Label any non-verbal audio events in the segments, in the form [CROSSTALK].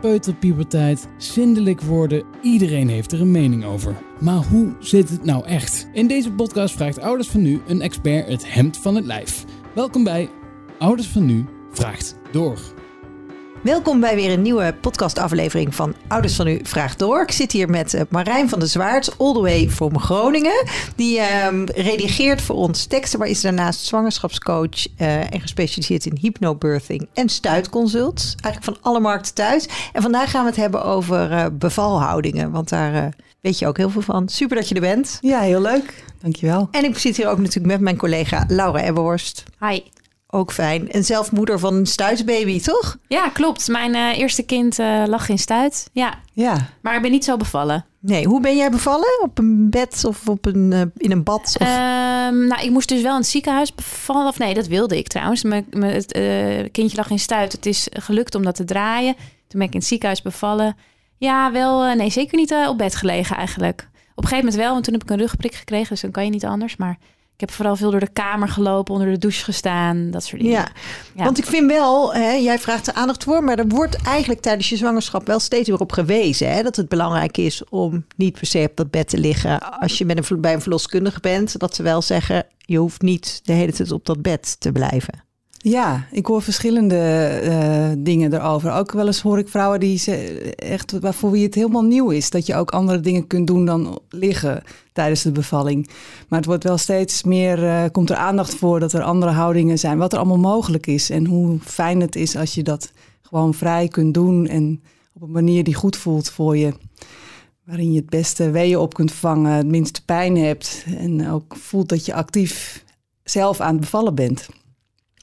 peuterpuberteit, zindelijk worden. Iedereen heeft er een mening over. Maar hoe zit het nou echt? In deze podcast vraagt Ouders van Nu een expert het hemd van het lijf. Welkom bij Ouders van Nu vraagt door. Welkom bij weer een nieuwe podcastaflevering van Ouders van U Vraagt Door. Ik zit hier met eh, Marijn van der Zwaard, all the way from Groningen. Die ehm, redigeert voor ons teksten, maar is daarnaast zwangerschapscoach eh, en gespecialiseerd in hypnobirthing en stuitconsults. Eigenlijk van alle markten thuis. En vandaag gaan we het hebben over eh, bevalhoudingen, want daar eh, weet je ook heel veel van. Super dat je er bent. Ja, heel leuk. Dankjewel. En ik zit hier ook natuurlijk met mijn collega Laura Ebberhorst. Hi. Ook fijn. En zelf moeder van een stuitsbaby, toch? Ja, klopt. Mijn eh, eerste kind eh, lag in stuit. Ja, Ja, maar ik ben niet zo bevallen. Nee, hoe ben jij bevallen? Op een bed of op een, eh, in een bad? Of... Ehm, nou, ik moest dus wel in het ziekenhuis bevallen. Of nee, dat wilde ik trouwens. Mijn, mijn het, kindje lag in stuit. Het is gelukt om dat te draaien. Toen ben ik in het ziekenhuis bevallen. Ja, wel. nee, zeker niet op bed gelegen eigenlijk. Op een gegeven moment wel, want toen heb ik een rugprik gekregen. Dus dan kan je niet anders. Maar ik heb vooral veel door de kamer gelopen, onder de douche gestaan. Dat soort dingen. Ja, Ja. want ik vind wel, hè, jij vraagt er aandacht voor, maar er wordt eigenlijk tijdens je zwangerschap wel steeds weer op gewezen hè, dat het belangrijk is om niet per se op dat bed te liggen als je met een, bij een verloskundige bent. Dat ze wel zeggen, je hoeft niet de hele tijd op dat bed te blijven. Ja ik hoor verschillende eh, dingen erover. Ook wel eens hoor ik vrouwen die ze echt waarvoor wie het helemaal nieuw is. Dat je ook andere dingen kunt doen dan liggen tijdens de bevalling. Maar het wordt wel steeds meer, eh, komt er aandacht voor dat er andere houdingen zijn. Wat er allemaal mogelijk is. En hoe fijn het is als je dat gewoon vrij kunt doen. En op een manier die goed voelt voor je. Waarin je het beste weeën op kunt vangen, het minste pijn hebt. En ook voelt dat je actief zelf aan het bevallen bent.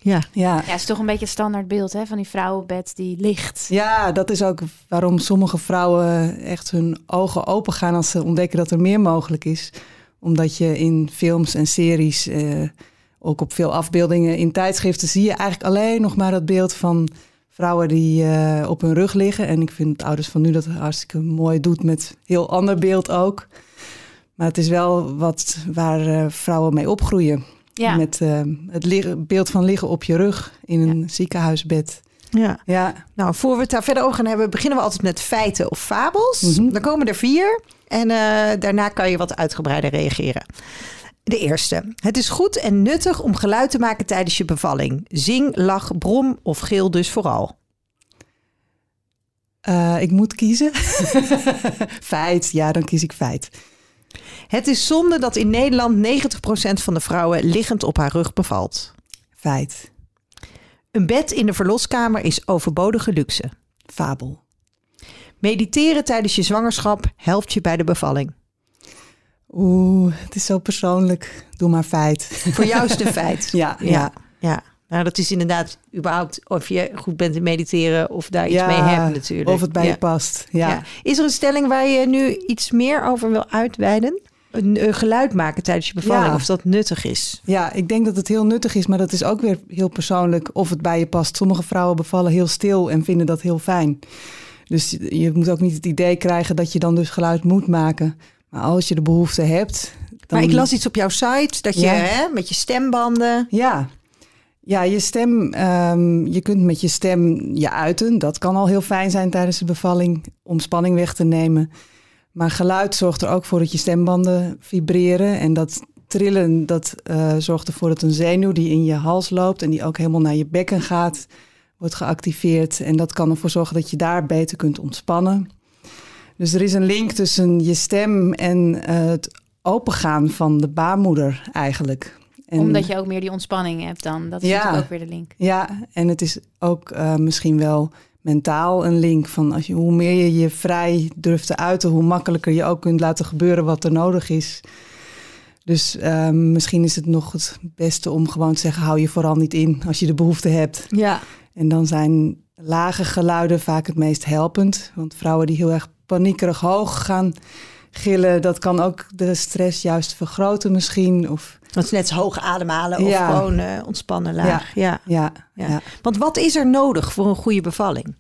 Ja, Ja, Ja, het is toch een beetje het standaardbeeld hè, van die vrouwenbed die ligt. ja, dat is ook waarom sommige vrouwen echt hun ogen open gaan als ze ontdekken dat er meer mogelijk is. Omdat je in films en series, eh, ook op veel afbeeldingen in tijdschriften, zie je eigenlijk alleen nog maar dat beeld van vrouwen die eh, op hun rug liggen. En ik vind het ouders van nu dat hartstikke mooi doet met heel ander beeld ook. Maar het is wel wat waar eh, vrouwen mee opgroeien. Ja, Met eh, het liggen- beeld van liggen op je rug in een ziekenhuisbed. ja. Ja, Nou, voor we het daar verder over gaan hebben, beginnen we altijd met feiten of fabels. Mhm. Dan komen er vier en eh, daarna kan je wat uitgebreider reageren. De eerste. Het is goed en nuttig om geluid te maken tijdens je bevalling. Zing, lach, brom of geel dus vooral. Eh, ik moet kiezen. [LAUGHS] feit, ja, dan kies ik feit. Het is zonde dat in Nederland 90% van de vrouwen liggend op haar rug bevalt. Feit. Een bed in de verloskamer is overbodige luxe. Fabel. Mediteren tijdens je zwangerschap helpt je bij de bevalling. Oeh, het is zo persoonlijk. Doe maar feit. Voor jou is het een feit. [LAUGHS] Ja, ja. Ja, ja. Nou, dat is inderdaad überhaupt of je goed bent in mediteren of daar iets Ja, mee hebt natuurlijk. Of het bij ja. je past. Ja. Ja. Is er een stelling waar je nu iets meer over wil uitweiden? Een, eh, geluid maken tijdens je bevalling, of dat nuttig is? Ja, ik denk dat het heel nuttig is, maar dat is ook weer heel persoonlijk of het bij je past. Sommige vrouwen bevallen heel stil en vinden dat heel fijn. Dus je moet ook niet het idee krijgen dat je dan dus geluid moet maken. Maar als je de behoefte hebt. Dan... Maar ik las iets op jouw site dat je hè, met je stembanden. Ja. Ja, je stem, ehm, je kunt met je stem je uiten. Dat kan al heel fijn zijn tijdens de bevalling om spanning weg te nemen. Maar geluid zorgt er ook voor dat je stembanden vibreren. En dat trillen, dat eh, zorgt ervoor dat een zenuw die in je hals loopt en die ook helemaal naar je bekken gaat, wordt geactiveerd. En dat kan ervoor zorgen dat je daar beter kunt ontspannen. Dus er is een link tussen je stem en eh, het opengaan van de baarmoeder eigenlijk. En- omdat je ook meer die ontspanning hebt dan. Dat is Ja. natuurlijk ook weer de link. Ja, en het is ook eh, misschien wel mentaal een link van als je, hoe meer je je vrij durft te uiten, hoe makkelijker je ook kunt laten gebeuren wat er nodig is. Dus ehm, misschien is het nog het beste om gewoon te zeggen: hou je vooral niet in als je de behoefte hebt. Ja. En dan zijn lage geluiden vaak het meest helpend. Want vrouwen die heel erg paniekerig hoog gaan gillen. Dat kan ook de stress juist vergroten misschien. Of, Dat is net zo hoog ademhalen of Ja. gewoon eh, ontspannen laag. Ja. ja, Ja. ja. Want wat is er nodig voor een goede bevalling?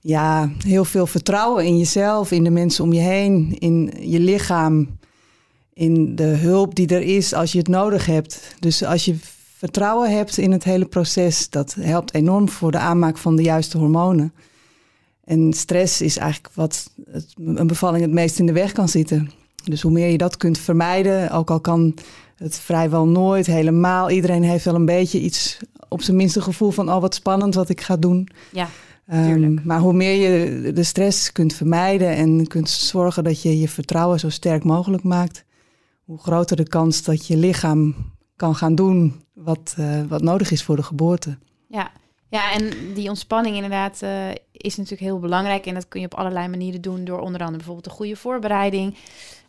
Ja, heel veel vertrouwen in jezelf, in de mensen om je heen, in je lichaam, in de hulp die er is als je het nodig hebt. Dus als je vertrouwen hebt in het hele proces, dat helpt enorm voor de aanmaak van de juiste hormonen. En stress is eigenlijk wat het, een bevalling het meest in de weg kan zitten. Dus hoe meer je dat kunt vermijden, ook al kan het vrijwel nooit helemaal. Iedereen heeft wel een beetje iets, op zijn minste gevoel van, oh wat spannend wat ik ga doen. Ja, Tuurlijk. maar hoe meer je de stress kunt vermijden en kunt zorgen dat je je vertrouwen zo sterk mogelijk maakt, hoe groter de kans dat je lichaam kan gaan doen wat, eh, wat nodig is voor de geboorte. ja. Ja, en die ontspanning inderdaad eh, is natuurlijk heel belangrijk. En dat kun je op allerlei manieren doen door onder andere bijvoorbeeld een goede voorbereiding.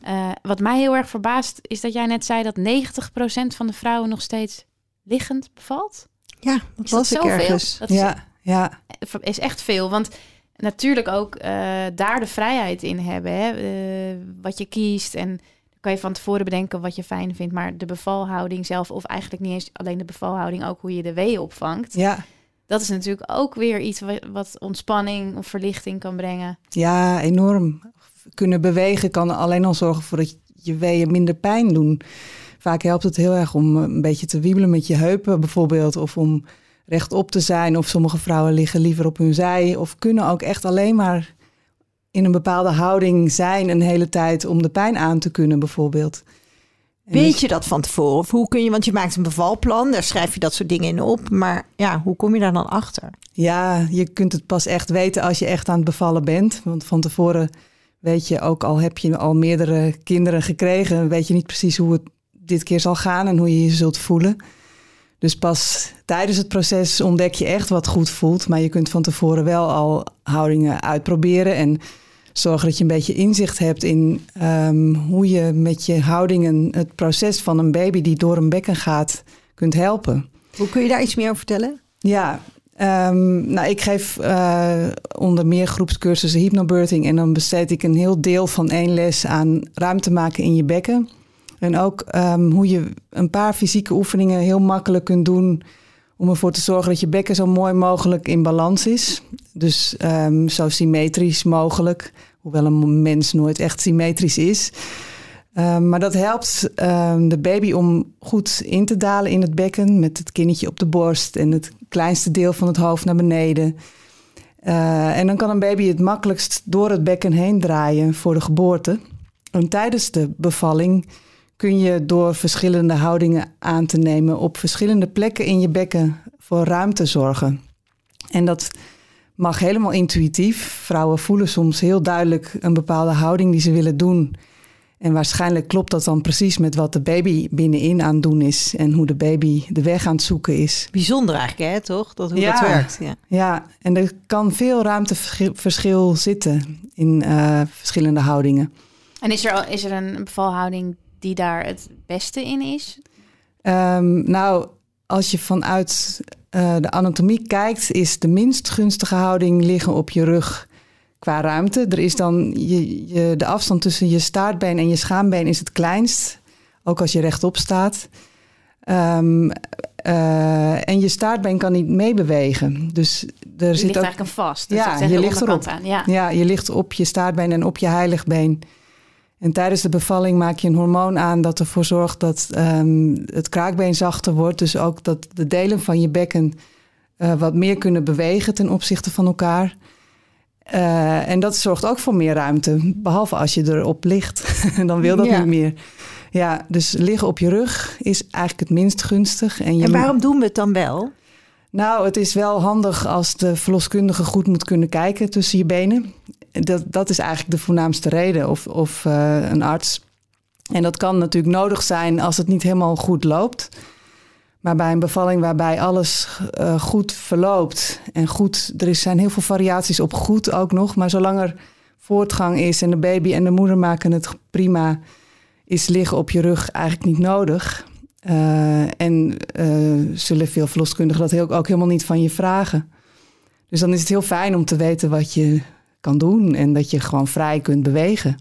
Eh, wat mij heel erg verbaast is dat jij net zei dat 90% van de vrouwen nog steeds liggend bevalt. Ja, dat Is was dat ik zoveel? ergens. Dat is, Ja, ja, is echt veel. Want natuurlijk ook eh, daar de vrijheid in hebben. Hè? eh, wat je kiest. En dan kan je van tevoren bedenken wat je fijn vindt. Maar de bevalhouding zelf, of eigenlijk niet eens alleen de bevalhouding, ook hoe je de weeën opvangt. ja. Dat is natuurlijk ook weer iets wat, ontspanning of verlichting kan brengen. ja, enorm. Kunnen bewegen kan alleen al zorgen voor dat je weeën minder pijn doen. Vaak helpt het heel erg om een beetje te wiebelen met je heupen bijvoorbeeld. Of om rechtop te zijn. Of sommige vrouwen liggen liever op hun zij. Of kunnen ook echt alleen maar in een bepaalde houding zijn een hele tijd om de pijn aan te kunnen bijvoorbeeld. Weet dus- je dat van tevoren? Of hoe kun je, want je maakt een bevalplan, daar schrijf je dat soort dingen in op. Maar ja, hoe kom je daar dan achter? Ja, je kunt het pas echt weten als je echt aan het bevallen bent. Want van tevoren weet je, ook al heb je al meerdere kinderen gekregen, weet je niet precies hoe het dit keer zal gaan en hoe je je zult voelen. Dus pas tijdens het proces ontdek je echt wat goed voelt. Maar je kunt van tevoren wel al houdingen uitproberen en zorgen dat je een beetje inzicht hebt in ehm, hoe je met je houdingen het proces van een baby die door een bekken gaat kunt helpen. Hoe kun je daar iets meer over vertellen? Ja, ehm, nou, ik geef eh, onder meer groepscursussen hypnobirthing. En dan besteed ik een heel deel van één les aan ruimte maken in je bekken. En ook ehm, hoe je een paar fysieke oefeningen heel makkelijk kunt doen. Om ervoor te zorgen dat je bekken zo mooi mogelijk in balans is. Dus ehm, zo symmetrisch mogelijk. Hoewel een mens nooit echt symmetrisch is. Um, maar dat helpt um, de baby om goed in te dalen in het bekken. Met het kinnetje op de borst en het kleinste deel van het hoofd naar beneden. Uh, en dan kan een baby het makkelijkst door het bekken heen draaien voor de geboorte. En tijdens de bevalling kun je door verschillende houdingen aan te nemen op verschillende plekken in je bekken voor ruimte zorgen. En dat mag helemaal intuïtief. Vrouwen voelen soms heel duidelijk een bepaalde houding die ze willen doen. En waarschijnlijk klopt dat dan precies met wat de baby binnenin aan het doen is en hoe de baby de weg aan het zoeken is. Bijzonder eigenlijk, hè, toch? Dat, hoe Ja. dat werkt. Ja. Ja, en er kan veel ruimteverschil zitten in uh, verschillende houdingen. En is er, al- is er een bevalhouding die daar het beste in is? Um, nou, als je vanuit uh, de anatomie kijkt, is de minst gunstige houding liggen op je rug qua ruimte. Er is dan je, je, de afstand tussen je staartbeen en je schaambeen is het kleinst, ook als je rechtop staat. Um, uh, en je staartbeen kan niet meebewegen. Dus er Je zit ligt ook, eigenlijk een vast. Dus Ja, je ligt erop. Aan. Ja. Ja, je ligt op je staartbeen en op je heiligbeen. En tijdens de bevalling maak je een hormoon aan dat ervoor zorgt dat um, het kraakbeen zachter wordt. Dus ook dat de delen van je bekken uh, wat meer kunnen bewegen ten opzichte van elkaar. Uh, en dat zorgt ook voor meer ruimte. Behalve als je erop ligt. [LAUGHS] Dan wil dat Ja. niet meer. Ja, dus liggen op je rug is eigenlijk het minst gunstig. En, je En waarom doen we het dan wel? nou, het is wel handig als de verloskundige goed moet kunnen kijken tussen je benen. Dat, dat is eigenlijk de voornaamste reden, of, of uh, een arts. En dat kan natuurlijk nodig zijn als het niet helemaal goed loopt. Maar bij een bevalling waarbij alles uh, goed verloopt en goed, er zijn heel veel variaties op goed ook nog. Maar zolang er voortgang is en de baby en de moeder maken het prima, is liggen op je rug eigenlijk niet nodig. Uh, en zullen veel verloskundigen dat heel, ook helemaal niet van je vragen. Dus dan is het heel fijn om te weten wat je kan doen en dat je gewoon vrij kunt bewegen.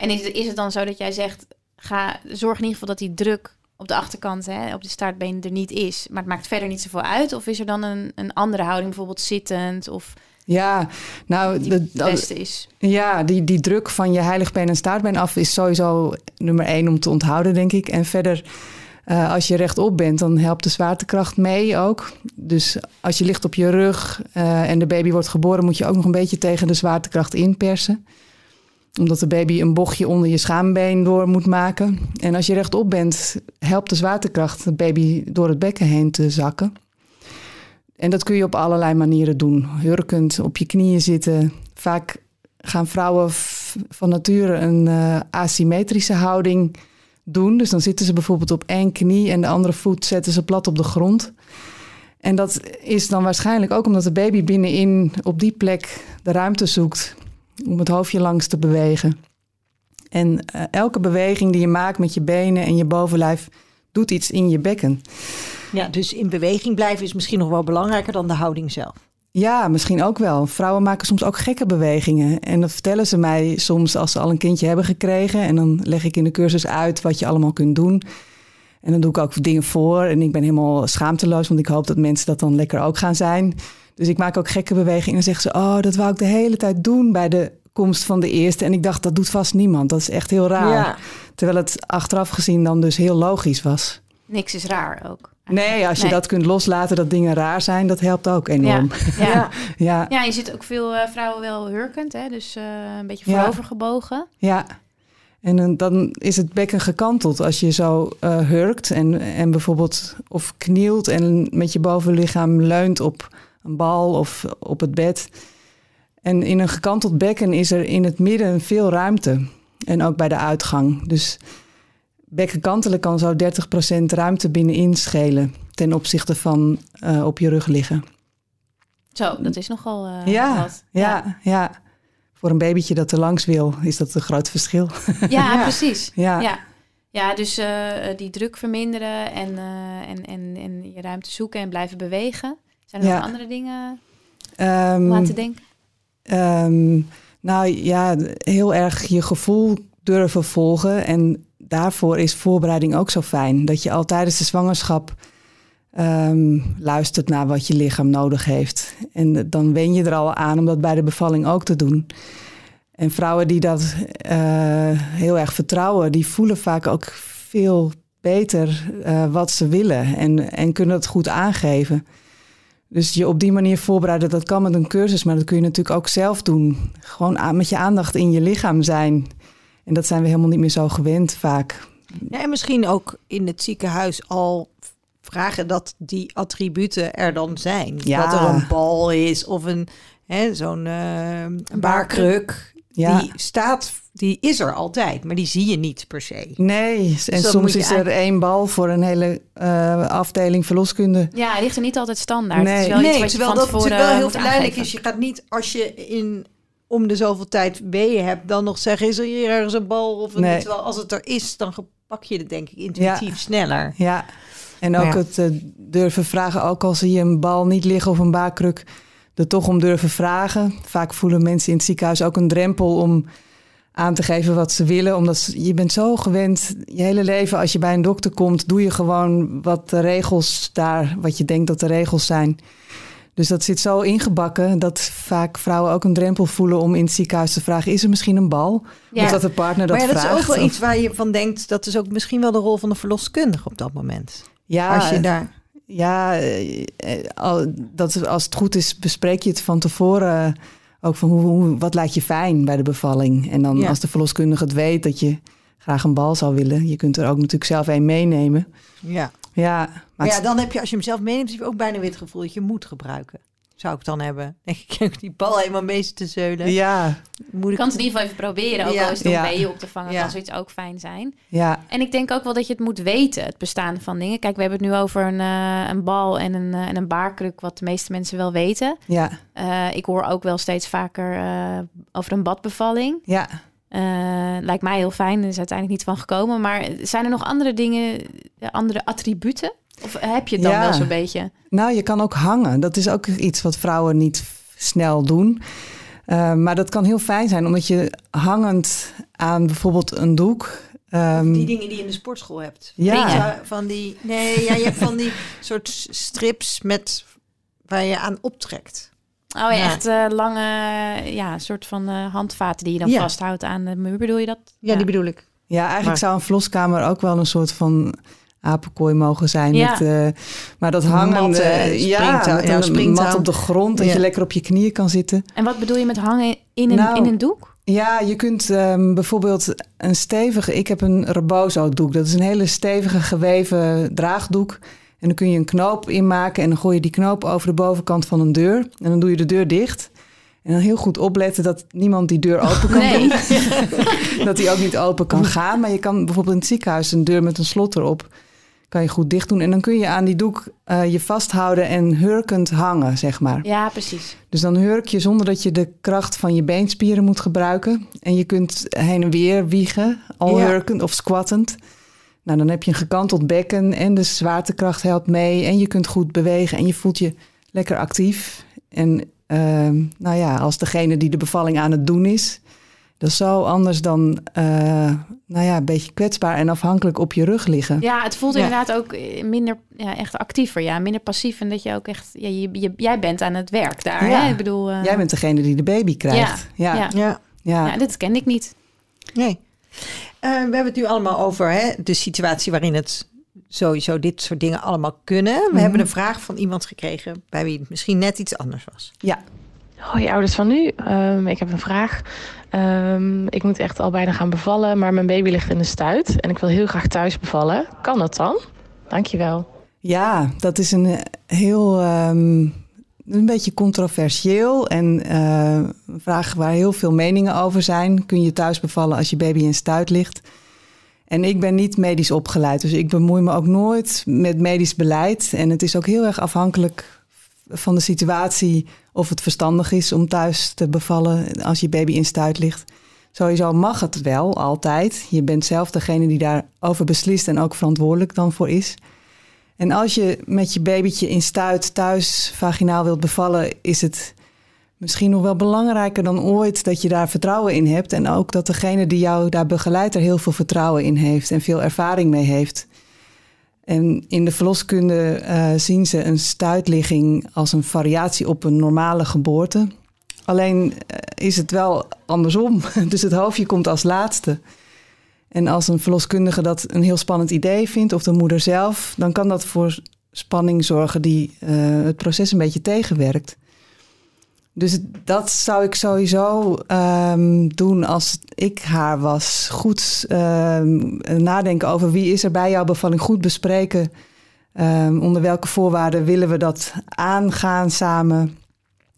En is het, is het dan zo dat jij zegt, ga, zorg in ieder geval dat die druk op de achterkant, hè, op de staartbeen er niet is. Maar het maakt verder niet zoveel uit. Of is er dan een, een andere houding, bijvoorbeeld zittend of Ja, nou, die de, beste is? ja die, die druk van je heiligbeen en staartbeen af is sowieso nummer één om te onthouden, denk ik. En verder, eh, als je rechtop bent, dan helpt de zwaartekracht mee ook. Dus als je ligt op je rug eh, en de baby wordt geboren, moet je ook nog een beetje tegen de zwaartekracht inpersen. Omdat de baby een bochtje onder je schaambeen door moet maken. En als je rechtop bent, helpt de zwaartekracht de baby door het bekken heen te zakken. En dat kun je op allerlei manieren doen. Hurkend, op je knieën zitten. Vaak gaan vrouwen van nature een eh, asymmetrische houding doen. Dus dan zitten ze bijvoorbeeld op één knie en de andere voet zetten ze plat op de grond. En dat is dan waarschijnlijk ook omdat de baby binnenin op die plek de ruimte zoekt om het hoofdje langs te bewegen. En eh, elke beweging die je maakt met je benen en je bovenlijf doet iets in je bekken. Ja, dus in beweging blijven is misschien nog wel belangrijker dan de houding zelf. Ja, misschien ook wel. Vrouwen maken soms ook gekke bewegingen. En dat vertellen ze mij soms als ze al een kindje hebben gekregen. En dan leg ik in de cursus uit wat je allemaal kunt doen. En dan doe ik ook dingen voor. En ik ben helemaal schaamteloos, want ik hoop dat mensen dat dan lekker ook gaan zijn. Dus ik maak ook gekke bewegingen. En dan zeggen ze, oh, dat wou ik de hele tijd doen bij de komst van de eerste. En ik dacht, dat doet vast niemand. Dat is echt heel raar. Ja. Terwijl het achteraf gezien dan dus heel logisch was. Niks is raar ook. Nee, als je Nee. dat kunt loslaten, dat dingen raar zijn, dat helpt ook enorm. Ja, [LAUGHS] ja. ja. ja, je ziet ook veel eh, vrouwen wel hurkend, hè? dus eh, een beetje Ja. voorover gebogen. Ja, en dan- dan is het bekken gekanteld als je zo eh, hurkt en, en bijvoorbeeld of knielt en met je bovenlichaam leunt op een bal of op het bed. En in een gekanteld bekken is er in het midden veel ruimte en ook bij de uitgang. Dus bekken kantelen kan zo 30% ruimte binnenin schelen ten opzichte van eh, op je rug liggen. Zo, dat is nogal eh, ja, wat. ja, ja. Voor een babytje dat er langs wil, is dat een groot verschil. Ja, [LAUGHS] Ja. precies. Ja. Ja. Ja, dus eh, die druk verminderen en, en, en, en je ruimte zoeken en blijven bewegen. Zijn er Ja. nog andere dingen om aan te denken? Ehm, nou ja, heel erg je gevoel durven volgen. En daarvoor is voorbereiding ook zo fijn. Dat je al tijdens de zwangerschap ehm, luistert naar wat je lichaam nodig heeft. En dan wen je er al aan om dat bij de bevalling ook te doen. En vrouwen die dat eh, heel erg vertrouwen, die voelen vaak ook veel beter eh, wat ze willen en, en kunnen het goed aangeven. Dus je op die manier voorbereiden, dat kan met een cursus, maar dat kun je natuurlijk ook zelf doen. Gewoon met je aandacht in je lichaam zijn. En dat zijn we helemaal niet meer zo gewend vaak. Ja, en misschien ook in het ziekenhuis al vragen dat die attributen er dan zijn. Ja. Dat er een bal is of een hè, zo'n eh, een baarkruk. Ja. Die staat, die is er altijd, maar die zie je niet per se. Nee, en Dus soms is er één bal voor een hele eh, afdeling verloskunde. Ja, het ligt er niet altijd standaard. Nee. Het is wel iets nee, wat je van dat tevoren wel heel verleidelijk is. Je gaat niet als je in om de zoveel tijd weeën hebt, dan nog zeggen is er hier ergens een bal of een. Nee. Terwijl als het er is, dan pak je het denk ik intuïtief sneller. Ja, en ook ja. het eh, durven vragen, ook al zie je een bal niet liggen of een baarkruk, er toch om durven vragen. Vaak voelen mensen in het ziekenhuis ook een drempel om aan te geven wat ze willen. Omdat ze- je bent zo gewend, je hele leven als je bij een dokter komt, doe je gewoon wat de regels daar, wat je denkt dat de regels zijn. Dus dat zit zo ingebakken dat vaak vrouwen ook een drempel voelen om in het ziekenhuis te vragen: is er misschien een bal? Ja. Of dat de partner dat maar ja, dat vraagt. is ook wel Of- iets waar je van denkt. Dat is ook misschien wel de rol van de verloskundige op dat moment. Ja, als je daar. Ja, eh, dat, als het goed is, bespreek je het van tevoren. Ook van hoe, hoe, wat lijkt je fijn bij de bevalling. En dan Ja. als de verloskundige het weet dat je graag een bal zou willen. Je kunt er ook natuurlijk zelf een meenemen. Ja. Ja, maar ja, dan heb je als je hem zelf meeneemt, heb je ook bijna weer het gevoel dat je moet gebruiken. Zou ik dan hebben? [LAUGHS] Denk ik, die bal helemaal mee te zeulen. ja, Moet ik kan het in ieder geval even proberen, ook Ja. al is het om Ja. weeën op te vangen, Ja. kan zoiets ook fijn zijn. ja, En ik denk ook wel dat je het moet weten, het bestaan van dingen. Kijk, we hebben het nu over een, eh, een bal en een, eh, en een baarkruk, wat de meeste mensen wel weten. ja, Eh, ik hoor ook wel steeds vaker eh, over een badbevalling. ja. Eh, lijkt mij heel fijn, er is uiteindelijk niet van gekomen. Maar zijn er nog andere dingen, eh, andere attributen? Of heb je het dan Ja. wel zo'n beetje? Nou, je kan ook hangen. Dat is ook iets wat vrouwen niet snel doen. Uh, maar dat kan heel fijn zijn, omdat je hangend aan bijvoorbeeld een doek. Um, die dingen die je in de sportschool hebt. Ja. Van die, nee, ja, je hebt van die soort strips met, waar je aan optrekt. Oh ja, echt uh, lange, ja, soort van uh, handvaten die je dan ja. vasthoudt aan de muur. Bedoel je dat? Ja, die bedoel ik. Ja, eigenlijk maar. zou een vloskamer ook wel een soort van apenkooi mogen zijn. Ja. Met, uh, maar dat hangen, mat, uh, ja, met ja, een mat op de grond, dat Ja. je lekker op je knieën kan zitten. En wat bedoel je met hangen in een, Nou, in een doek? Ja, je kunt ehm, bijvoorbeeld een stevige... Ik heb een Rebozo-doek. Dat is een hele stevige geweven draagdoek. En dan kun je een knoop inmaken... en dan gooi je die knoop over de bovenkant van een deur. En dan doe je de deur dicht. En dan heel goed opletten dat niemand die deur open kan Nee. doen. [LAUGHS] dat die ook niet open kan gaan. Maar je kan bijvoorbeeld in het ziekenhuis een deur met een slot erop... kan je goed dicht doen. En dan kun je aan die doek eh, je vasthouden en hurkend hangen, zeg maar. Ja, precies. Dus dan hurk je zonder dat je de kracht van je beenspieren moet gebruiken. En je kunt heen en weer wiegen, al Ja. hurkend of squattend. Nou, dan heb je een gekanteld bekken en de zwaartekracht helpt mee. En je kunt goed bewegen en je voelt je lekker actief. En ehm, nou ja, als degene die de bevalling aan het doen is... dat is zo anders dan eh, nou ja, een beetje kwetsbaar en afhankelijk op je rug liggen. Ja, het voelt Ja. inderdaad ook minder ja, echt actiever. Ja, minder passief. En dat je ook echt... Ja, je, je- jij bent aan het werk daar. Ja. Hè? Ik bedoel... eh, Jij bent degene die de baby krijgt. Ja, ja. ja. Ja, ja. Ja, dit kende ik niet. nee. Eh, we hebben het nu allemaal over hè, de situatie waarin het sowieso dit soort dingen allemaal kunnen. We Mhm. hebben een vraag van iemand gekregen bij wie het misschien net iets anders was. Hoi ouders van nu, Ehm, ik heb een vraag. Ehm, ik moet echt al bijna gaan bevallen, maar mijn baby ligt in de stuit en ik wil heel graag thuis bevallen. Kan dat dan? Dankjewel. Ja, dat is een heel ehm, een beetje controversieel en eh, een vraag waar heel veel meningen over zijn. Kun je thuis bevallen als je baby in stuit ligt? En ik ben niet medisch opgeleid, dus ik bemoei me ook nooit met medisch beleid. En het is ook heel erg afhankelijk van de situatie of het verstandig is om thuis te bevallen als je baby in stuit ligt. Sowieso mag het wel altijd. Je bent zelf degene die daarover beslist en ook verantwoordelijk dan voor is. En als je met je babytje in stuit thuis vaginaal wilt bevallen, is het misschien nog wel belangrijker dan ooit dat je daar vertrouwen in hebt. En ook dat degene die jou daar begeleidt er heel veel vertrouwen in heeft en veel ervaring mee heeft. En in de verloskunde eh, zien ze een stuitligging als een variatie op een normale geboorte. Alleen eh, is het wel andersom. [LAUGHS] Dus het hoofdje komt als laatste. En als een verloskundige dat een heel spannend idee vindt, of de moeder zelf, dan kan dat voor spanning zorgen die eh, het proces een beetje tegenwerkt. Dus dat zou ik sowieso ehm, doen als ik haar was. Goed ehm, nadenken over wie is er bij jouw bevalling. Goed bespreken ehm, onder welke voorwaarden willen we dat aangaan samen.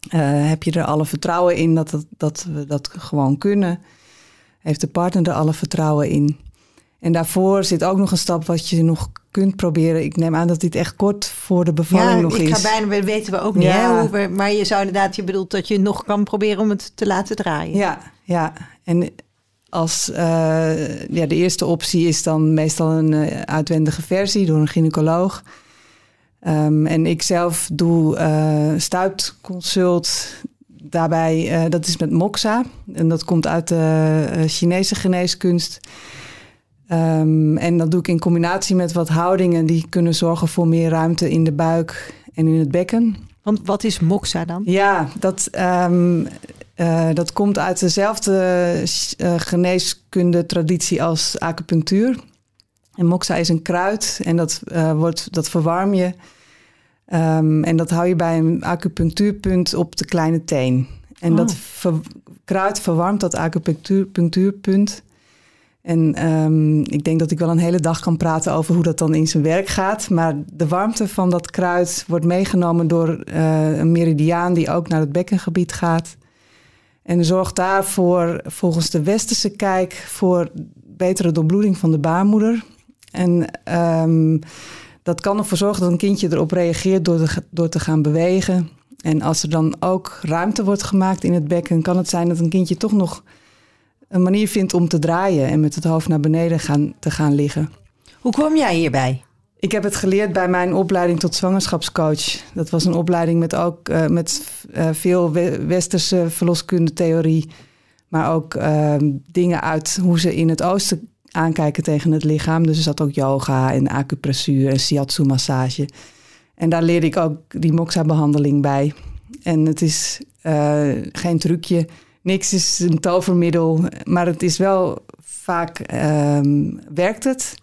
Eh, heb je er alle vertrouwen in dat, dat, dat we dat gewoon kunnen? Heeft de partner er alle vertrouwen in? En daarvoor zit ook nog een stap wat je nog kunt proberen. Ik neem aan dat dit echt kort voor de bevalling ja, nog ik is. ga bijna, weten we ook niet. Ja. Hè? Hoe maar je zou inderdaad, je bedoelt dat je nog kan proberen om het te laten draaien. Ja, ja. En als eh, ja, de eerste optie is dan meestal een eh, uitwendige versie door een gynaecoloog. Ehm, en ik zelf doe eh stuitconsult. Daarbij, eh, dat is met Moxa. En dat komt uit de eh, Chinese geneeskunst. Ehm, en dat doe ik in combinatie met wat houdingen die kunnen zorgen voor meer ruimte in de buik en in het bekken. Want wat is moxa dan? Ja, dat, ehm, eh, dat komt uit dezelfde eh, geneeskunde-traditie als acupunctuur. En moxa is een kruid en dat, wordt, dat verwarm je. Ehm, en dat hou je bij een acupunctuurpunt op de kleine teen. En Oh. dat ver- kruid verwarmt dat acupunctuurpunt. En ehm, ik denk dat ik wel een hele dag kan praten over hoe dat dan in zijn werk gaat. Maar de warmte van dat kruid wordt meegenomen door eh, een meridiaan die ook naar het bekkengebied gaat. En zorgt daarvoor, volgens de westerse kijk, voor betere doorbloeding van de baarmoeder. En ehm, dat kan ervoor zorgen dat een kindje erop reageert door te, door te gaan bewegen. En als er dan ook ruimte wordt gemaakt in het bekken, kan het zijn dat een kindje toch nog een manier vindt om te draaien en met het hoofd naar beneden gaan, te gaan liggen. Hoe kwam jij hierbij? Ik heb het geleerd bij mijn opleiding tot zwangerschapscoach. Dat was een opleiding met ook uh, met uh, veel westerse verloskundetheorie. Maar ook uh, dingen uit hoe ze in het oosten aankijken tegen het lichaam. Dus er zat ook yoga en acupressuur en shiatsu massage. En daar leerde ik ook die moxa-behandeling bij. En het is uh, geen trucje. Niks is een tovermiddel. Maar het is wel vaak um, werkt het.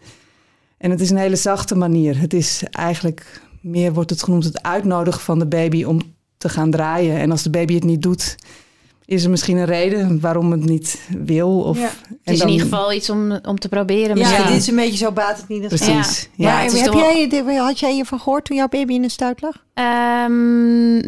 En het is een hele zachte manier. Het is eigenlijk meer wordt het genoemd het uitnodigen van de baby om te gaan draaien. En als de baby het niet doet, is er misschien een reden waarom het niet wil. Of, ja. Het is dan, in ieder geval iets om, om te proberen. Ja, ja, dit is een beetje zo baat het niet. Precies. Ja. ja. Maar heb jij, had jij hiervan gehoord toen jouw baby in de stuit lag? Um,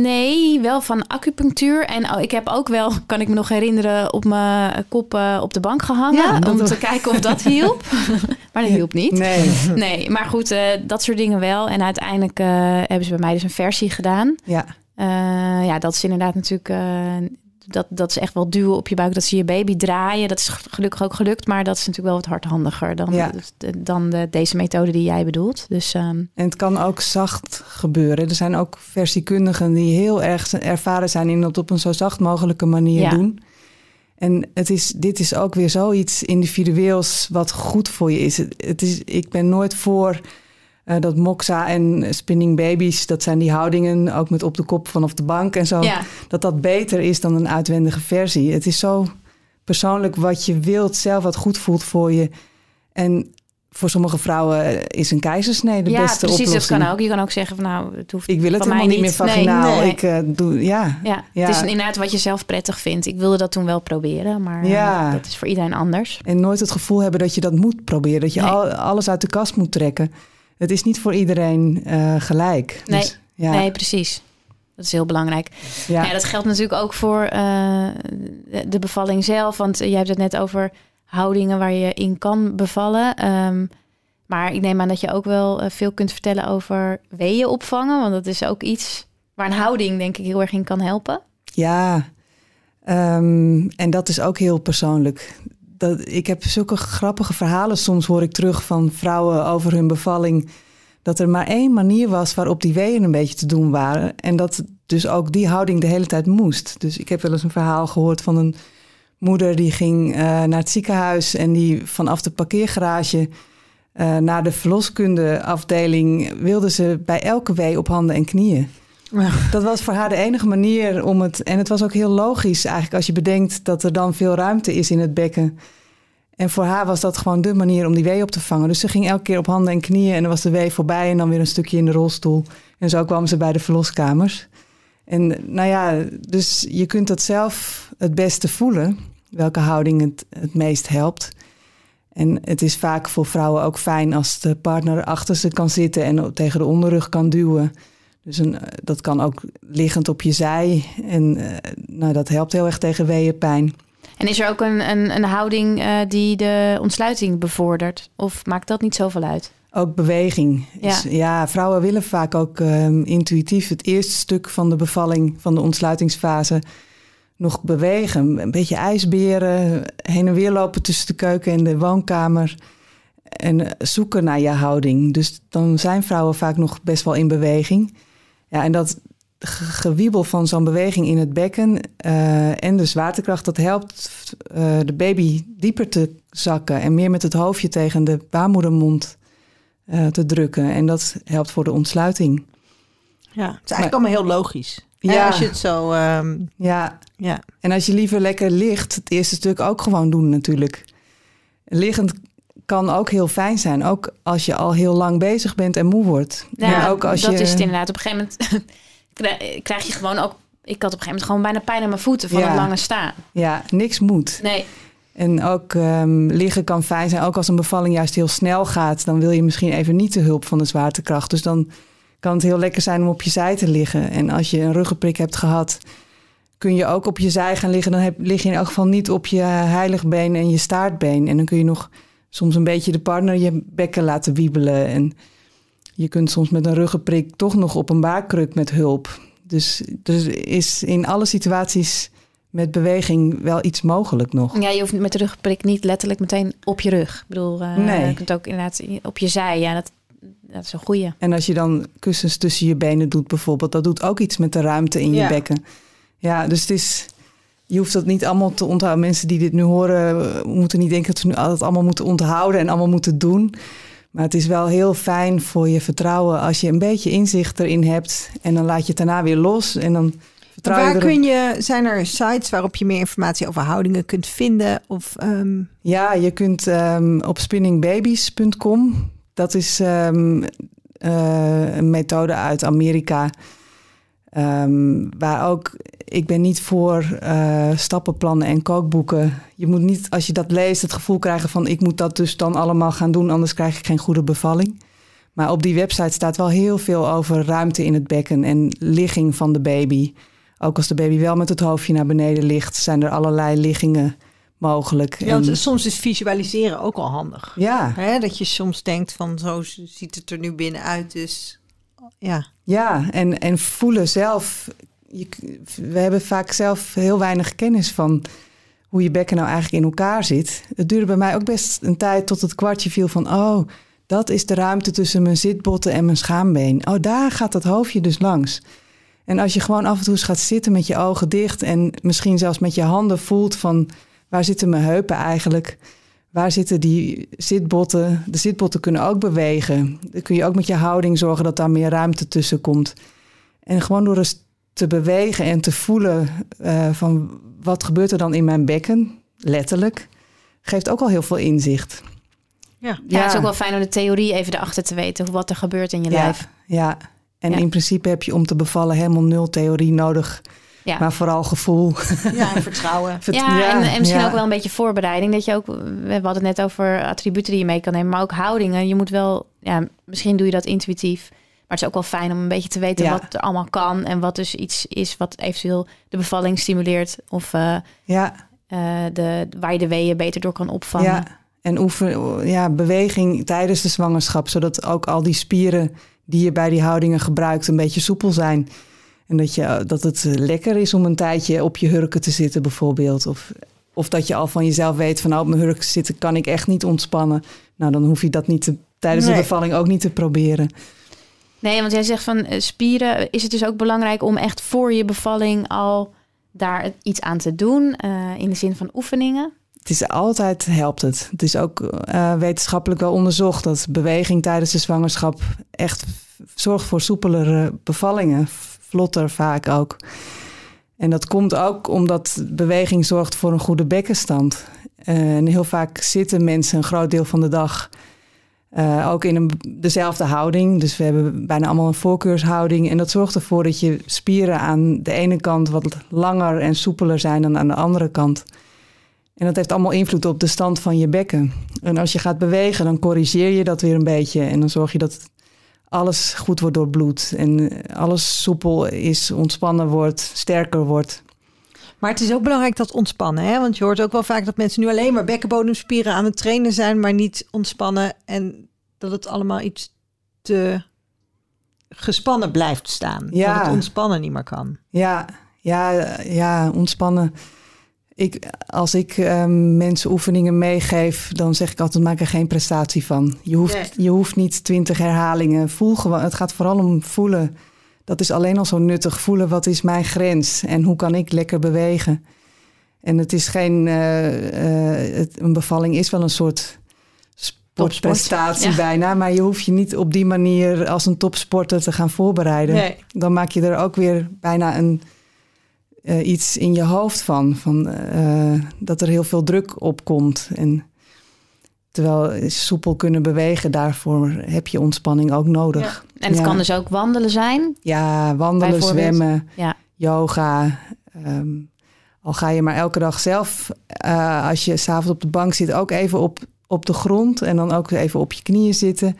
nee, wel van acupunctuur. En ik heb ook wel, [LAUGHS] kan ik me nog herinneren, op mijn kop uh, op de bank gehangen. Ja, om te kijken of dat hielp. [LAUGHS] maar dat hielp niet. Nee. nee maar goed, uh, dat soort dingen wel. En uiteindelijk uh, hebben ze bij mij dus een versie gedaan. Ja. Uh, ja, dat is inderdaad natuurlijk. Uh, dat, dat is echt wel duwen op je buik. Dat ze je baby draaien. Dat is gelukkig ook gelukt. Maar dat is natuurlijk wel wat hardhandiger dan, ja. dan de, deze methode die jij bedoelt. Dus, um... En het kan ook zacht gebeuren. Er zijn ook versiekundigen die heel erg ervaren zijn in het op een zo zacht mogelijke manier ja. doen. En het is, dit is ook weer zoiets individueels wat goed voor je is. Het, het is ik ben nooit voor uh, dat moxa en spinning babies, dat zijn die houdingen, ook met op de kop vanaf de bank en zo. Ja. Dat dat beter is dan een uitwendige versie. Het is zo persoonlijk wat je wilt, zelf wat goed voelt voor je. En voor sommige vrouwen is een keizersnee de ja, beste precies, oplossing. dat kan ook. Je kan ook zeggen van nou, het hoeft Ik wil het van helemaal niet meer vaginaal. Nee, nee. Ik uh, doe, ja. Ja, ja. het is inderdaad wat je zelf prettig vindt. Ik wilde dat toen wel proberen, maar Ja. uh, dat is voor iedereen anders. En nooit het gevoel hebben dat je dat moet proberen. Dat je Nee. al, alles uit de kast moet trekken. Het is niet voor iedereen eh, gelijk. Nee. Dus, ja. Nee, precies. Dat is heel belangrijk. ja. Ja. dat geldt natuurlijk ook voor eh, de, bevalling zelf. Want jij hebt het net over houdingen waar je in kan bevallen. Ehm, maar ik neem aan dat je ook wel eh, veel kunt vertellen over weeën opvangen. Want dat is ook iets waar een houding denk ik heel erg in kan helpen. Ja, Ehm, en dat is ook heel persoonlijk. Dat, ik heb zulke grappige verhalen soms hoor ik terug van vrouwen over hun bevalling. Dat er maar één manier was waarop die weeën een beetje te doen waren. En dat dus ook die houding de hele tijd moest. Dus ik heb wel eens een verhaal gehoord van een moeder die ging uh, naar het ziekenhuis en die vanaf de parkeergarage uh, naar de verloskundeafdeling wilde ze bij elke wee op handen en knieën. Dat was voor haar de enige manier om het. En het was ook heel logisch eigenlijk als je bedenkt dat er dan veel ruimte is in het bekken. En voor haar was dat gewoon de manier om die wee op te vangen. Dus ze ging elke keer op handen en knieën en dan was de wee voorbij en dan weer een stukje in de rolstoel. En zo kwam ze bij de verloskamers. En nou ja, dus je kunt dat zelf het beste voelen, welke houding het, het meest helpt. En het is vaak voor vrouwen ook fijn als de partner achter ze kan zitten en tegen de onderrug kan duwen. Dus een, dat kan ook liggend op je zij. En uh, nou, dat helpt heel erg tegen weeënpijn. En is er ook een, een, een houding uh, die de ontsluiting bevordert? Of maakt dat niet zoveel uit? Ook beweging. Ja, is, ja vrouwen willen vaak ook um, intuïtief het eerste stuk van de bevalling, van de ontsluitingsfase, nog bewegen. Een beetje ijsberen, heen en weer lopen tussen de keuken en de woonkamer. En zoeken naar je houding. Dus dan zijn vrouwen vaak nog best wel in beweging. Ja, en dat gewiebel van zo'n beweging in het bekken uh, en de zwaartekracht, dat helpt uh, de baby dieper te zakken en meer met het hoofdje tegen de baarmoedermond uh, te drukken. En dat helpt voor de ontsluiting. Ja, het is eigenlijk maar, allemaal heel logisch. Ja. Hè, als je het zo. Um, ja. ja. En als je liever lekker ligt, het eerste stuk ook gewoon doen natuurlijk. Liggend kan ook heel fijn zijn. Ook als je al heel lang bezig bent en moe wordt. Ja, en ook als dat je... is het inderdaad. Op een gegeven moment [LAUGHS] krijg je gewoon ook... Ik had op een gegeven moment gewoon bijna pijn aan mijn voeten van Ja. het lange staan. Ja, niks moet. Nee, En ook ehm, liggen kan fijn zijn. Ook als een bevalling juist heel snel gaat, dan wil je misschien even niet de hulp van de zwaartekracht. Dus dan kan het heel lekker zijn om op je zij te liggen. En als je een ruggenprik hebt gehad, kun je ook op je zij gaan liggen. Dan heb, lig je in elk geval niet op je heiligbeen en je staartbeen. En dan kun je nog soms een beetje de partner je bekken laten wiebelen. En je kunt soms met een ruggenprik toch nog op een baarkruk met hulp. Dus er is in alle situaties met beweging wel iets mogelijk nog. ja, je hoeft met de rugprik niet letterlijk meteen op je rug. Ik bedoel, uh, Nee. je kunt ook inderdaad op je zij. Ja, dat, dat is een goeie. En als je dan kussens tussen je benen doet bijvoorbeeld, dat doet ook iets met de ruimte in je bekken. Ja, dus het is, je hoeft dat niet allemaal te onthouden. Mensen die dit nu horen, eh, moeten niet denken dat we nu dat allemaal moeten onthouden en allemaal moeten doen. Maar het is wel heel fijn voor je vertrouwen als je een beetje inzicht erin hebt. En dan laat je het daarna weer los. En dan vertrouw Waar je kun je, zijn er sites waarop je meer informatie over houdingen kunt vinden? Of, ehm, Ja, je kunt ehm, op spinningbabies.com. Dat is ehm, eh, een methode uit Amerika. Ehm, waar ook, ik ben niet voor eh, stappenplannen en kookboeken. Je moet niet, als je dat leest, het gevoel krijgen van ik moet dat dus dan allemaal gaan doen, anders krijg ik geen goede bevalling. Maar op die website staat wel heel veel over ruimte in het bekken en ligging van de baby. Ook als de baby wel met het hoofdje naar beneden ligt, zijn er allerlei liggingen mogelijk. ja, En- soms is visualiseren ook al handig. ja, Hè, dat je soms denkt van zo ziet het er nu binnenuit. Dus ja, ja en, en voelen zelf. Je, we hebben vaak zelf heel weinig kennis van hoe je bekken nou eigenlijk in elkaar zit. Het duurde bij mij ook best een tijd tot het kwartje viel van... oh, dat is de ruimte tussen mijn zitbotten en mijn schaambeen. Oh, daar gaat dat hoofdje dus langs. En als je gewoon af en toe eens gaat zitten met je ogen dicht... en misschien zelfs met je handen voelt van... waar zitten mijn heupen eigenlijk... Waar zitten die zitbotten? De zitbotten kunnen ook bewegen. Dan kun je ook met je houding zorgen dat daar meer ruimte tussen komt. En gewoon door eens te bewegen en te voelen eh, van wat gebeurt er dan in mijn bekken, letterlijk, geeft ook al heel veel inzicht. ja. Ja, het is ook wel fijn om de theorie even erachter te weten. hoe- Wat er gebeurt in je ja, lijf. ja. En Ja. in principe heb je om te bevallen helemaal nul theorie nodig, Ja. maar vooral gevoel. ja en vertrouwen. [LAUGHS] Vert- Ja, en, en misschien ja. ook wel een beetje voorbereiding. Dat je ook, we hadden het net over attributen die je mee kan nemen, maar ook houdingen. Je moet wel, ja, misschien doe je dat intuïtief. Maar het is ook wel fijn om een beetje te weten Ja. wat er allemaal kan. En wat dus iets is wat eventueel de bevalling stimuleert. Of eh, Ja, eh, de, waar je de weeën beter door kan opvangen. Ja, en oefen, ja, beweging tijdens de zwangerschap, zodat ook al die spieren die je bij die houdingen gebruikt een beetje soepel zijn. En dat, je, dat het lekker is om een tijdje op je hurken te zitten bijvoorbeeld. Of, of dat je al van jezelf weet van nou op mijn hurken zitten kan ik echt niet ontspannen. Nou dan hoef je dat niet te, tijdens Nee. de bevalling ook niet te proberen. Nee, want jij zegt van eh, spieren. Is het dus ook belangrijk om echt voor je bevalling al daar iets aan te doen? eh, in de zin van oefeningen? Het is altijd helpt het. Het is ook eh, wetenschappelijk wel onderzocht dat beweging tijdens de zwangerschap echt zorgt voor soepelere bevallingen, vlotter vaak ook. En dat komt ook omdat beweging zorgt voor een goede bekkenstand. Eh, en heel vaak zitten mensen een groot deel van de dag eh, ook in een, dezelfde houding. Dus we hebben bijna allemaal een voorkeurshouding. En dat zorgt ervoor dat je spieren aan de ene kant wat langer en soepeler zijn dan aan de andere kant. En dat heeft allemaal invloed op de stand van je bekken. En als je gaat bewegen, dan corrigeer je dat weer een beetje. En dan zorg je dat alles goed wordt doorbloed. En alles soepel is, ontspannen wordt, sterker wordt. Maar het is ook belangrijk dat ontspannen. Hè? Want je hoort ook wel vaak dat mensen nu alleen maar bekkenbodemspieren aan het trainen zijn, maar niet ontspannen. En dat het allemaal iets te gespannen blijft staan. Ja. Dat het ontspannen niet meer kan. Ja, ja, ja ontspannen. Ik, als ik ehm, mensen oefeningen meegeef, dan zeg ik altijd: maak er geen prestatie van. Je hoeft, Nee. je hoeft niet twintig herhalingen. Voel gewoon. Het gaat vooral om voelen. Dat is alleen al zo nuttig. Voelen wat is mijn grens en hoe kan ik lekker bewegen. En het is geen. eh, eh, het, een bevalling is wel een soort sportprestatie Ja. bijna, maar je hoeft je niet op die manier als een topsporter te gaan voorbereiden Nee. dan maak je er ook weer bijna een, eh, iets in je hoofd van. van eh, dat er heel veel druk op komt. En terwijl soepel kunnen bewegen, daarvoor heb je ontspanning ook nodig. En het Ja. kan dus ook wandelen zijn. Ja, wandelen, zwemmen, Ja. yoga. ehm, al ga je maar elke dag zelf, eh, als je s'avonds op de bank zit, ook even op, op de grond. En dan ook even op je knieën zitten.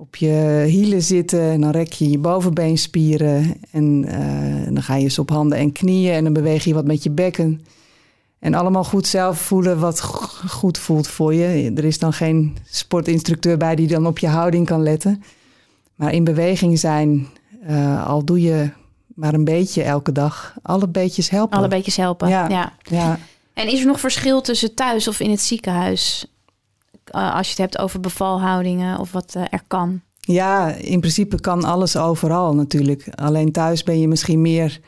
Op je hielen zitten. En dan rek je je bovenbeenspieren. En eh, dan ga je eens op handen en knieën. En dan beweeg je wat met je bekken. En allemaal goed zelf voelen wat goed voelt voor je. Er is dan geen sportinstructeur bij die dan op je houding kan letten. Maar in beweging zijn, eh, al doe je maar een beetje elke dag. Alle beetjes helpen. Alle beetjes helpen. Ja. Ja. Ja. En is er nog verschil tussen thuis of in het ziekenhuis? Eh, als je het hebt over bevalhoudingen of wat eh, er kan. Ja, in principe kan alles overal natuurlijk. Alleen thuis ben je misschien meer,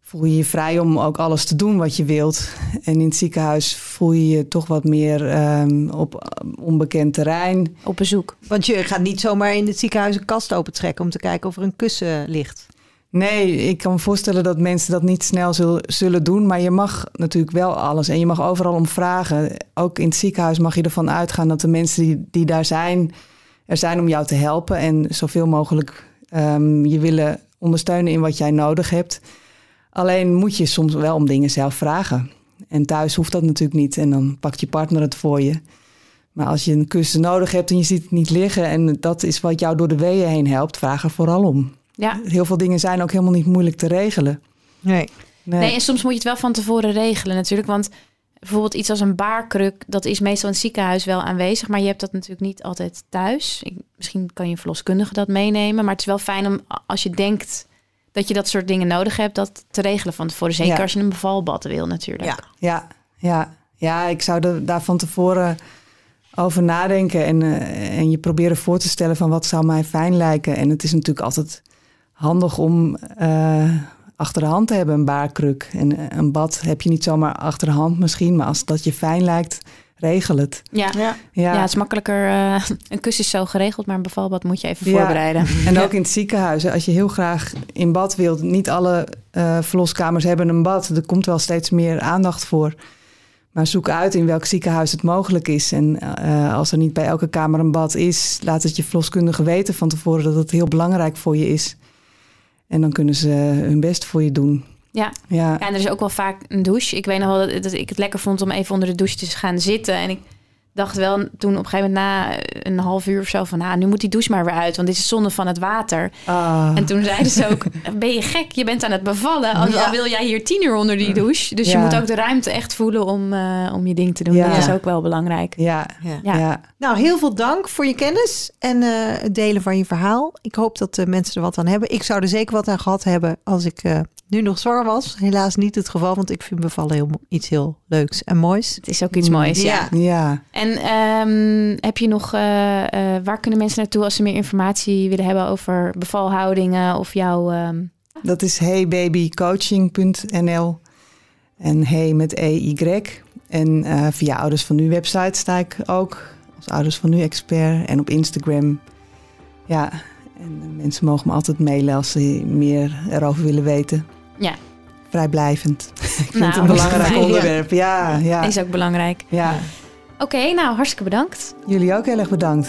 voel je je vrij om ook alles te doen wat je wilt. En in het ziekenhuis voel je je toch wat meer ehm, op eh, onbekend terrein. Op bezoek. Want je gaat niet zomaar in het ziekenhuis een kast opentrekken om te kijken of er een kussen ligt. Nee, ik kan me voorstellen dat mensen dat niet snel zul- zullen doen. Maar je mag natuurlijk wel alles. En je mag overal om vragen. Ook in het ziekenhuis mag je ervan uitgaan dat de mensen die, die daar zijn, er zijn om jou te helpen. En zoveel mogelijk ehm, je willen ondersteunen in wat jij nodig hebt. Alleen moet je soms wel om dingen zelf vragen. En thuis hoeft dat natuurlijk niet. En dan pakt je partner het voor je. Maar als je een kussen nodig hebt en je ziet het niet liggen... en dat is wat jou door de weeën heen helpt, vraag er vooral om. Ja. Heel veel dingen zijn ook helemaal niet moeilijk te regelen. Nee. Nee. Nee, en soms moet je het wel van tevoren regelen natuurlijk. Want bijvoorbeeld iets als een baarkruk, dat is meestal in het ziekenhuis wel aanwezig. Maar je hebt dat natuurlijk niet altijd thuis. Ik, misschien kan je verloskundige dat meenemen. Maar het is wel fijn om als je denkt dat je dat soort dingen nodig hebt, dat te regelen van tevoren. Zeker Ja. als je een bevalbad wil natuurlijk. Ja. Ja, ja, ja, ik zou er daar van tevoren over nadenken en, eh, en je proberen voor te stellen van wat zou mij fijn lijken. En het is natuurlijk altijd handig om eh, achter de hand te hebben een baarkruk. En eh, een bad heb je niet zomaar achter de hand misschien, maar als dat je fijn lijkt, regel het. Ja. Ja. Ja. Ja, het is makkelijker. eh, een kus is zo geregeld, maar een bevalbad moet je even Ja. voorbereiden. [LAUGHS] En ook in het ziekenhuis, als je heel graag in bad wilt. Niet alle eh, verloskamers hebben een bad. Er komt wel steeds meer aandacht voor. Maar zoek uit in welk ziekenhuis het mogelijk is. En eh, als er niet bij elke kamer een bad is, laat het je verloskundige weten van tevoren dat het heel belangrijk voor je is. En dan kunnen ze hun best voor je doen. Ja. Ja, Ja, en er is ook wel vaak een douche. Ik weet nog wel dat, dat ik het lekker vond om even onder de douche te gaan zitten. En ik dacht wel toen op een gegeven moment na een half uur of zo van... Nou, nu moet die douche maar weer uit, want dit is zonde van het water. Ah, En toen zeiden ze ook, [LAUGHS] ben je gek? Je bent aan het bevallen. Al, Ja. al wil jij hier tien uur onder die douche. Dus je moet ook de ruimte echt voelen om, eh, om je ding te doen. Ja. Dat is ook wel belangrijk. ja, Ja. Ja. ja. Nou, heel veel dank voor je kennis en eh, het delen van je verhaal. Ik hoop dat de mensen er wat aan hebben. Ik zou er zeker wat aan gehad hebben als ik eh, nu nog zwaar was. Helaas niet het geval, want ik vind bevallen heel, iets heel leuks en moois. Het is ook iets moois, ja. Ja. En ehm, heb je nog, eh, eh, waar kunnen mensen naartoe als ze meer informatie willen hebben over bevalhoudingen of jouw... ehm, Dat is heybabycoaching.nl. En hey met EY. En eh, via Ouders van Nu website sta ik ook als Ouders van Nu expert. En op Instagram. Ja, en mensen mogen me altijd mailen als ze meer erover willen weten. Ja. Vrijblijvend. [LAUGHS] ik vind Nou, het een is belangrijk [LAUGHS] onderwerp. Ja, ja. is ook belangrijk. ja. Oké, nou hartstikke bedankt. Jullie ook heel erg bedankt.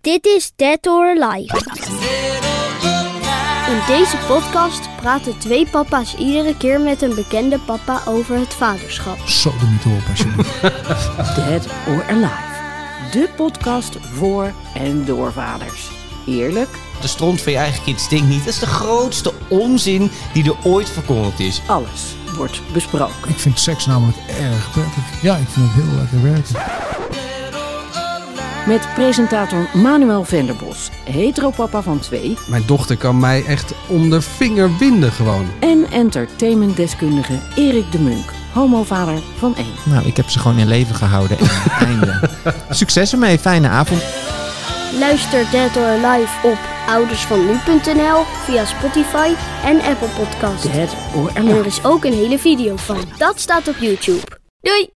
Dit is Dead or Alive. In deze podcast praten twee papa's iedere keer met een bekende papa over het vaderschap. Zo er niet op alsjeblieft. [LAUGHS] Dead or Alive. De podcast voor en door vaders. Eerlijk, De stront van je eigen kind stinkt niet. Dat is de grootste onzin die er ooit verkondigd is. alles wordt besproken. Ik vind seks namelijk erg prettig. Ja, ik vind het heel lekker werken. Met presentator Manuel Venderbos, heteropapa van twee... Mijn dochter kan mij echt om de vinger winden gewoon. en entertainmentdeskundige Erik de Munk, homovader van één. Nou, ik heb ze gewoon in leven gehouden. En [LAUGHS] einde. Succes ermee, fijne avond. Luister Dead or Alive op oudersvannu.nl via Spotify en Apple Podcast. Dead or En er Alive. is ook een hele video van. Dat staat op YouTube. Doei!